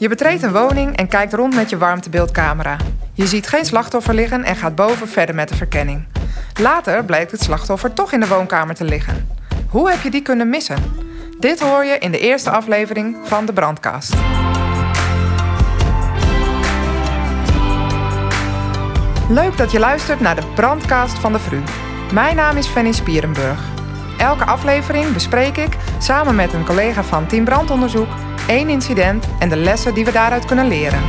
Je betreedt een woning en kijkt rond met je warmtebeeldcamera. Je ziet geen slachtoffer liggen en gaat boven verder met de verkenning. Later blijkt het slachtoffer toch in de woonkamer te liggen. Hoe heb je die kunnen missen? Dit hoor je in de eerste aflevering van de Brandkast. Leuk dat je luistert naar de Brandkast van de VRU. Mijn naam is Fanny Spierenburg. Elke aflevering bespreek ik, samen met een collega van Team Brandonderzoek, één incident en de lessen die we daaruit kunnen leren.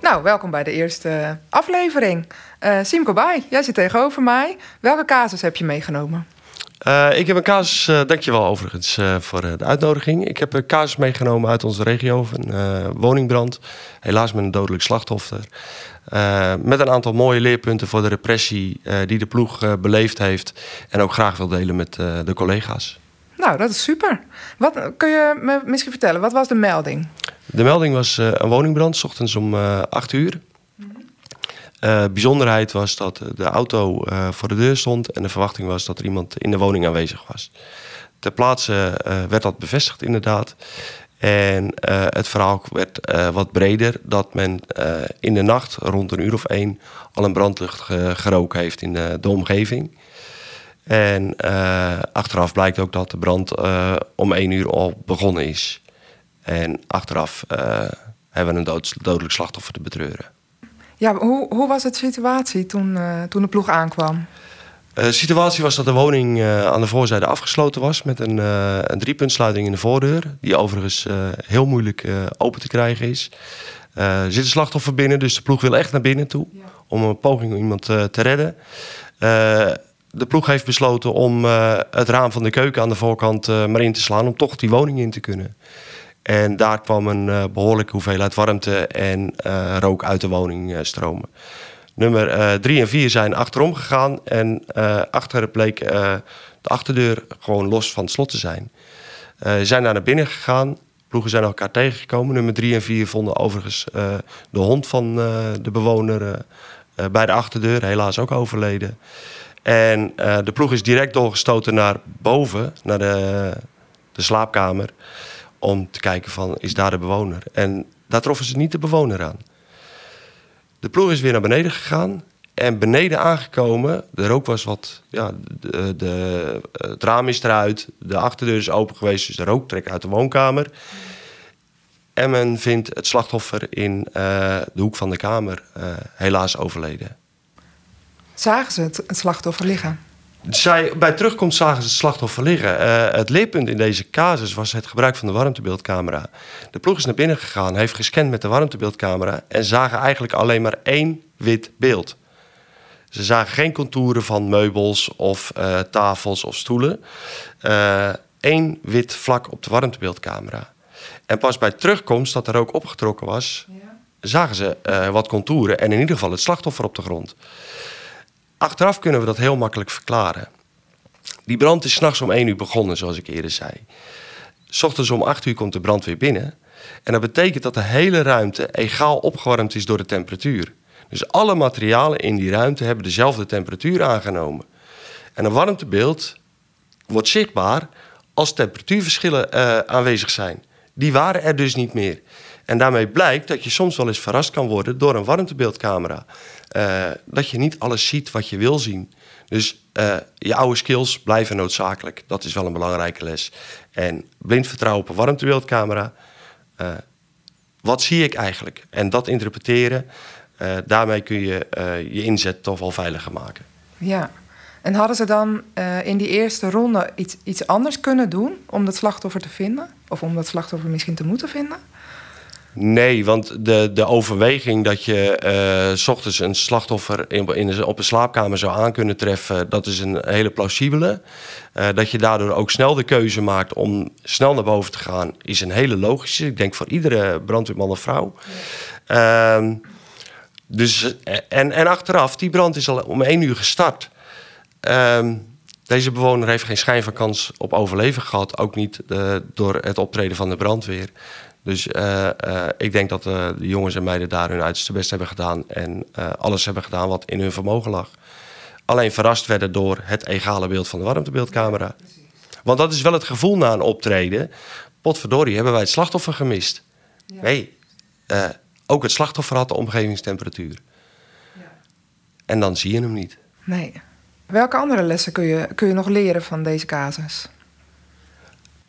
Nou, welkom bij de eerste aflevering. Uh, Simko Bai, jij zit tegenover mij. Welke casus heb je meegenomen? Uh, ik heb een casus, uh, dankjewel overigens voor de uitnodiging. Ik heb een casus meegenomen uit onze regio, een woningbrand. Helaas met een dodelijk slachtoffer. met een aantal mooie leerpunten voor de repressie die de ploeg beleefd heeft. En ook graag wil delen met de collega's. Nou, dat is super. Wat, kun je me misschien vertellen, wat was de melding? De melding was een woningbrand, s ochtends om 8 uur. Uh, bijzonderheid was dat de auto uh, voor de deur stond en de verwachting was dat er iemand in de woning aanwezig was. Ter plaatse uh, werd dat bevestigd inderdaad. En het verhaal werd wat breder dat men in de nacht rond een uur of één al een brandlucht geroken heeft in de omgeving. En achteraf blijkt ook dat de brand om één uur al begonnen is. En achteraf hebben we een dood, dodelijk slachtoffer te betreuren. Ja, hoe, hoe was het situatie toen, toen de ploeg aankwam? De situatie was dat de woning aan de voorzijde afgesloten was met een, een driepuntsluiting in de voordeur, die overigens heel moeilijk open te krijgen is. er zit een slachtoffer binnen, dus de ploeg wil echt naar binnen toe ja. om een poging om iemand te redden. De ploeg heeft besloten om het raam van de keuken aan de voorkant maar in te slaan om toch die woning in te kunnen. En daar kwam een uh, behoorlijke hoeveelheid warmte en rook uit de woning stromen. Nummer 3 en 4 zijn achterom gegaan en achter bleek de achterdeur gewoon los van het slot te zijn. Ze zijn naar binnen gegaan, ploegen zijn elkaar tegengekomen. Nummer 3 en 4 vonden overigens de hond van de bewoner bij de achterdeur, helaas ook overleden. En de ploeg is direct doorgestoten naar boven, naar de, de slaapkamer om te kijken van, is daar de bewoner? En daar troffen ze niet de bewoner aan. De ploeg is weer naar beneden gegaan en beneden aangekomen, de rook was wat, ja, de, de, het raam is eruit, de achterdeur is open geweest, dus de rook trekt uit de woonkamer. En men vindt het slachtoffer in uh, de hoek van de kamer uh, helaas overleden. Zagen ze het, het slachtoffer liggen? Zij, bij terugkomst zagen ze het slachtoffer liggen. Uh, het leerpunt in deze casus was het gebruik van de warmtebeeldcamera. De ploeg is naar binnen gegaan, heeft gescand met de warmtebeeldcamera... en zagen eigenlijk alleen maar één wit beeld. Ze zagen geen contouren van meubels of uh, tafels of stoelen. Eén uh, wit vlak op de warmtebeeldcamera. En pas bij terugkomst, dat er ook opgetrokken was... Ja. zagen ze wat contouren en in ieder geval het slachtoffer op de grond. Achteraf kunnen we dat heel makkelijk verklaren. Die brand is s'nachts om 1 uur begonnen, zoals ik eerder zei. S ochtends om 8 uur komt de brand weer binnen. En dat betekent dat de hele ruimte egaal opgewarmd is door de temperatuur. Dus alle materialen in die ruimte hebben dezelfde temperatuur aangenomen. En een warmtebeeld wordt zichtbaar als temperatuurverschillen uh, aanwezig zijn. Die waren er dus niet meer. En daarmee blijkt dat je soms wel eens verrast kan worden door een warmtebeeldcamera. Uh, dat je niet alles ziet wat je wil zien. Dus uh, je oude skills blijven noodzakelijk. Dat is wel een belangrijke les. En blind vertrouwen op een warmtebeeldcamera. Uh, wat zie ik eigenlijk? En dat interpreteren, daarmee kun je je inzet toch wel veiliger maken. Ja, en hadden ze dan in die eerste ronde iets, iets anders kunnen doen om dat slachtoffer te vinden? Of om dat slachtoffer misschien te moeten vinden? Nee, want de, de overweging dat je uh, s ochtends een slachtoffer in, in, op een slaapkamer zou aan kunnen treffen, dat is een hele plausibele. Uh, dat je daardoor ook snel de keuze maakt om snel naar boven te gaan, is een hele logische. Ik denk voor iedere brandweerman of vrouw. Uh, dus, en, en achteraf, die brand is al om één uur gestart. Ehm, deze bewoner heeft geen schijn van kans op overleven gehad, ook niet uh, door het optreden van de brandweer. Dus uh, uh, ik denk dat uh, de jongens en meiden daar hun uiterste best hebben gedaan en alles hebben gedaan wat in hun vermogen lag. Alleen verrast werden door het egale beeld van de warmtebeeldcamera. Want dat is wel het gevoel na een optreden. potverdorie, hebben wij het slachtoffer gemist? Nee, eh, ook het slachtoffer had de omgevingstemperatuur. Ja. En dan zie je hem niet. Nee. Welke andere lessen kun je, kun je nog leren van deze casus?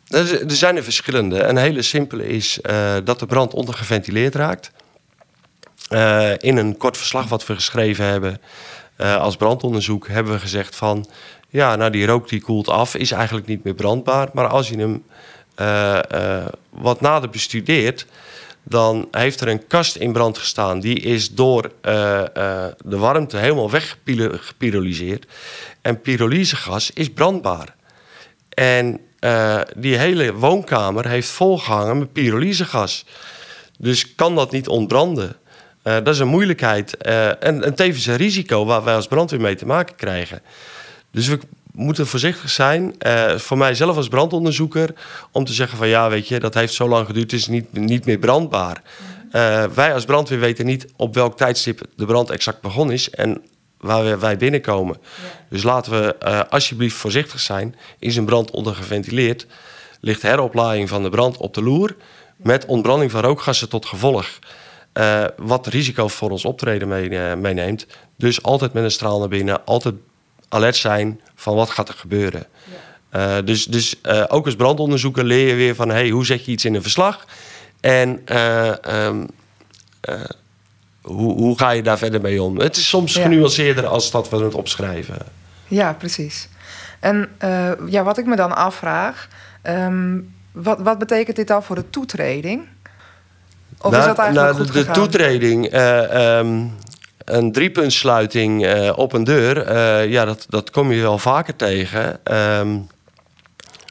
Er zijn er verschillende. Een hele simpele is uh, dat de brand ondergeventileerd raakt. Uh, in een kort verslag wat we geschreven hebben uh, als brandonderzoek hebben we gezegd van... ja, nou die rook die koelt af, is eigenlijk niet meer brandbaar. Maar als je hem wat nader bestudeert... dan heeft er een kast in brand gestaan. Die is door de warmte helemaal weggepyrolyseerd. En pyrolysegas is brandbaar. En uh, die hele woonkamer heeft volgehangen met pyrolysegas. Dus kan dat niet ontbranden? Uh, dat is een moeilijkheid uh, en, en tevens een risico waar wij als brandweer mee te maken krijgen. Dus we moeten voorzichtig zijn, voor mij zelf als brandonderzoeker, om te zeggen van ja, weet je, dat heeft zo lang geduurd, het is niet, niet meer brandbaar. wij als brandweer weten niet op welk tijdstip de brand exact begonnen is. En waar wij binnenkomen. Dus laten we uh, alsjeblieft voorzichtig zijn. Is een brand ondergeventileerd, ligt heroplaaiing van de brand op de loer... met ontbranding van rookgassen tot gevolg. Uh, wat risico voor ons optreden mee, uh, meeneemt. Dus altijd met een straal naar binnen, altijd alert zijn van wat gaat er gebeuren. Ja. dus dus ook als brandonderzoeker leer je weer van... Hey, hoe zet je iets in een verslag? En... Um, hoe, hoe ga je daar verder mee om? Het is soms genuanceerder als dat we het opschrijven. Ja, precies. En uh, ja, wat ik me dan afvraag, um, wat, wat betekent dit dan voor de toetreding? Of nou, is dat eigenlijk nou, goed de, de toetreding, uh, um, een driepuntsluiting uh, op een deur, ja, dat, dat kom je wel vaker tegen. Um,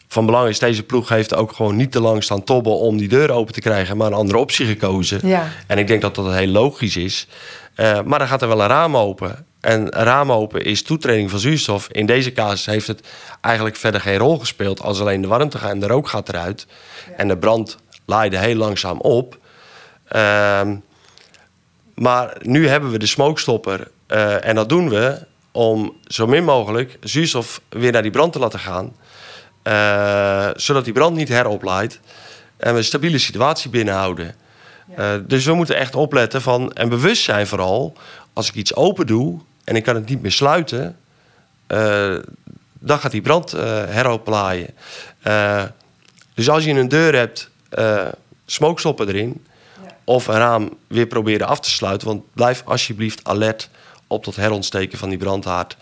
van belang is, deze ploeg heeft ook gewoon niet te lang staan tobben om die deur open te krijgen, maar een andere optie gekozen. Ja. En ik denk dat dat heel logisch is. Uh, maar dan gaat er wel een raam open. En raam open is toetreding van zuurstof. In deze casus heeft het eigenlijk verder geen rol gespeeld als alleen de warmte gaat en de rook gaat eruit. Ja. En de brand laaide heel langzaam op. Uh, maar nu hebben we de smokestopper uh, en dat doen we om zo min mogelijk zuurstof weer naar die brand te laten gaan. Uh, zodat die brand niet heroplaait. En we een stabiele situatie binnenhouden. Uh, dus we moeten echt opletten van, en bewust zijn vooral... als ik iets open doe en ik kan het niet meer sluiten... Uh, dan gaat die brand heroplaaien. dus als je een deur hebt, smokestoppen erin... Ja. of een raam weer proberen af te sluiten... want blijf alsjeblieft alert op tot herontsteken van die brandhaard...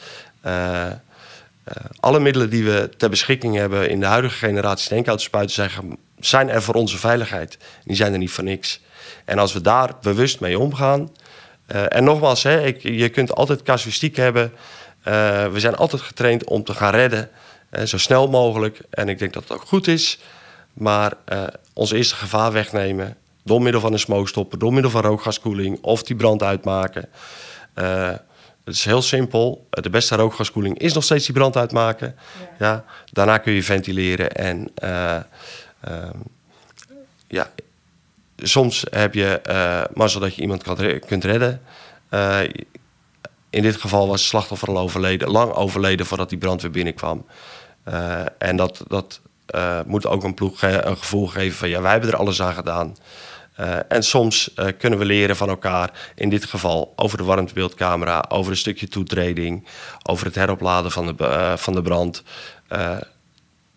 Uh, alle middelen die we ter beschikking hebben in de huidige generatie steenkoudenspuiten zijn, zijn er voor onze veiligheid. Die zijn er niet voor niks. En als we daar bewust mee omgaan. Uh, en nogmaals, hè, ik, je kunt altijd casuïstiek hebben. Uh, we zijn altijd getraind om te gaan redden. zo snel mogelijk. En ik denk dat het ook goed is. Maar ons eerste gevaar wegnemen. Door middel van een smokestopper, door middel van rookgaskoeling of die brand uitmaken. Het is heel simpel. De beste rookgaskoeling is nog steeds die brand uitmaken. Ja. ja daarna kun je ventileren en uh, ja, soms heb je uh, mazzel dat je iemand kan, kunt redden. Uh, in dit geval was het slachtoffer al overleden, lang overleden voordat die brand weer binnenkwam. en dat, dat moet ook een ploeg een gevoel geven van ja, wij hebben er alles aan gedaan. Uh, en soms uh, kunnen we leren van elkaar, in dit geval over de warmtebeeldcamera, over een stukje toetreding, over het heropladen van de, uh, van de brand.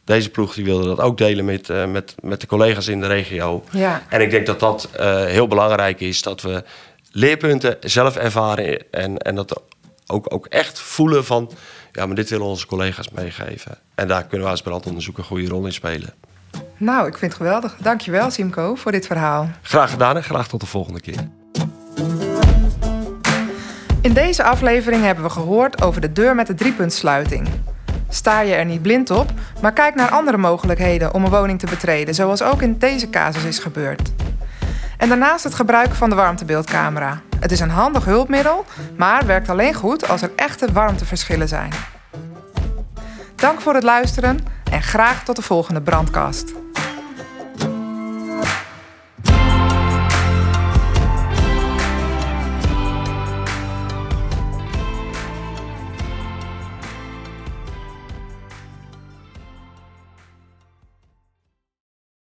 deze ploeg die wilde dat ook delen met, met, met de collega's in de regio. Ja. En ik denk dat dat heel belangrijk is, dat we leerpunten zelf ervaren en, en dat ook, ook echt voelen van, ja, maar dit willen onze collega's meegeven. En daar kunnen we als brandonderzoek een goede rol in spelen. Nou, ik vind het geweldig. Dankjewel, Simco, voor dit verhaal. Graag gedaan en graag tot de volgende keer. In deze aflevering hebben we gehoord over de deur met de driepuntsluiting. Sta je er niet blind op, maar kijk naar andere mogelijkheden om een woning te betreden, zoals ook in deze casus is gebeurd. En daarnaast het gebruik van de warmtebeeldcamera. Het is een handig hulpmiddel, maar werkt alleen goed als er echte warmteverschillen zijn. Dank voor het luisteren en graag tot de volgende brandkast.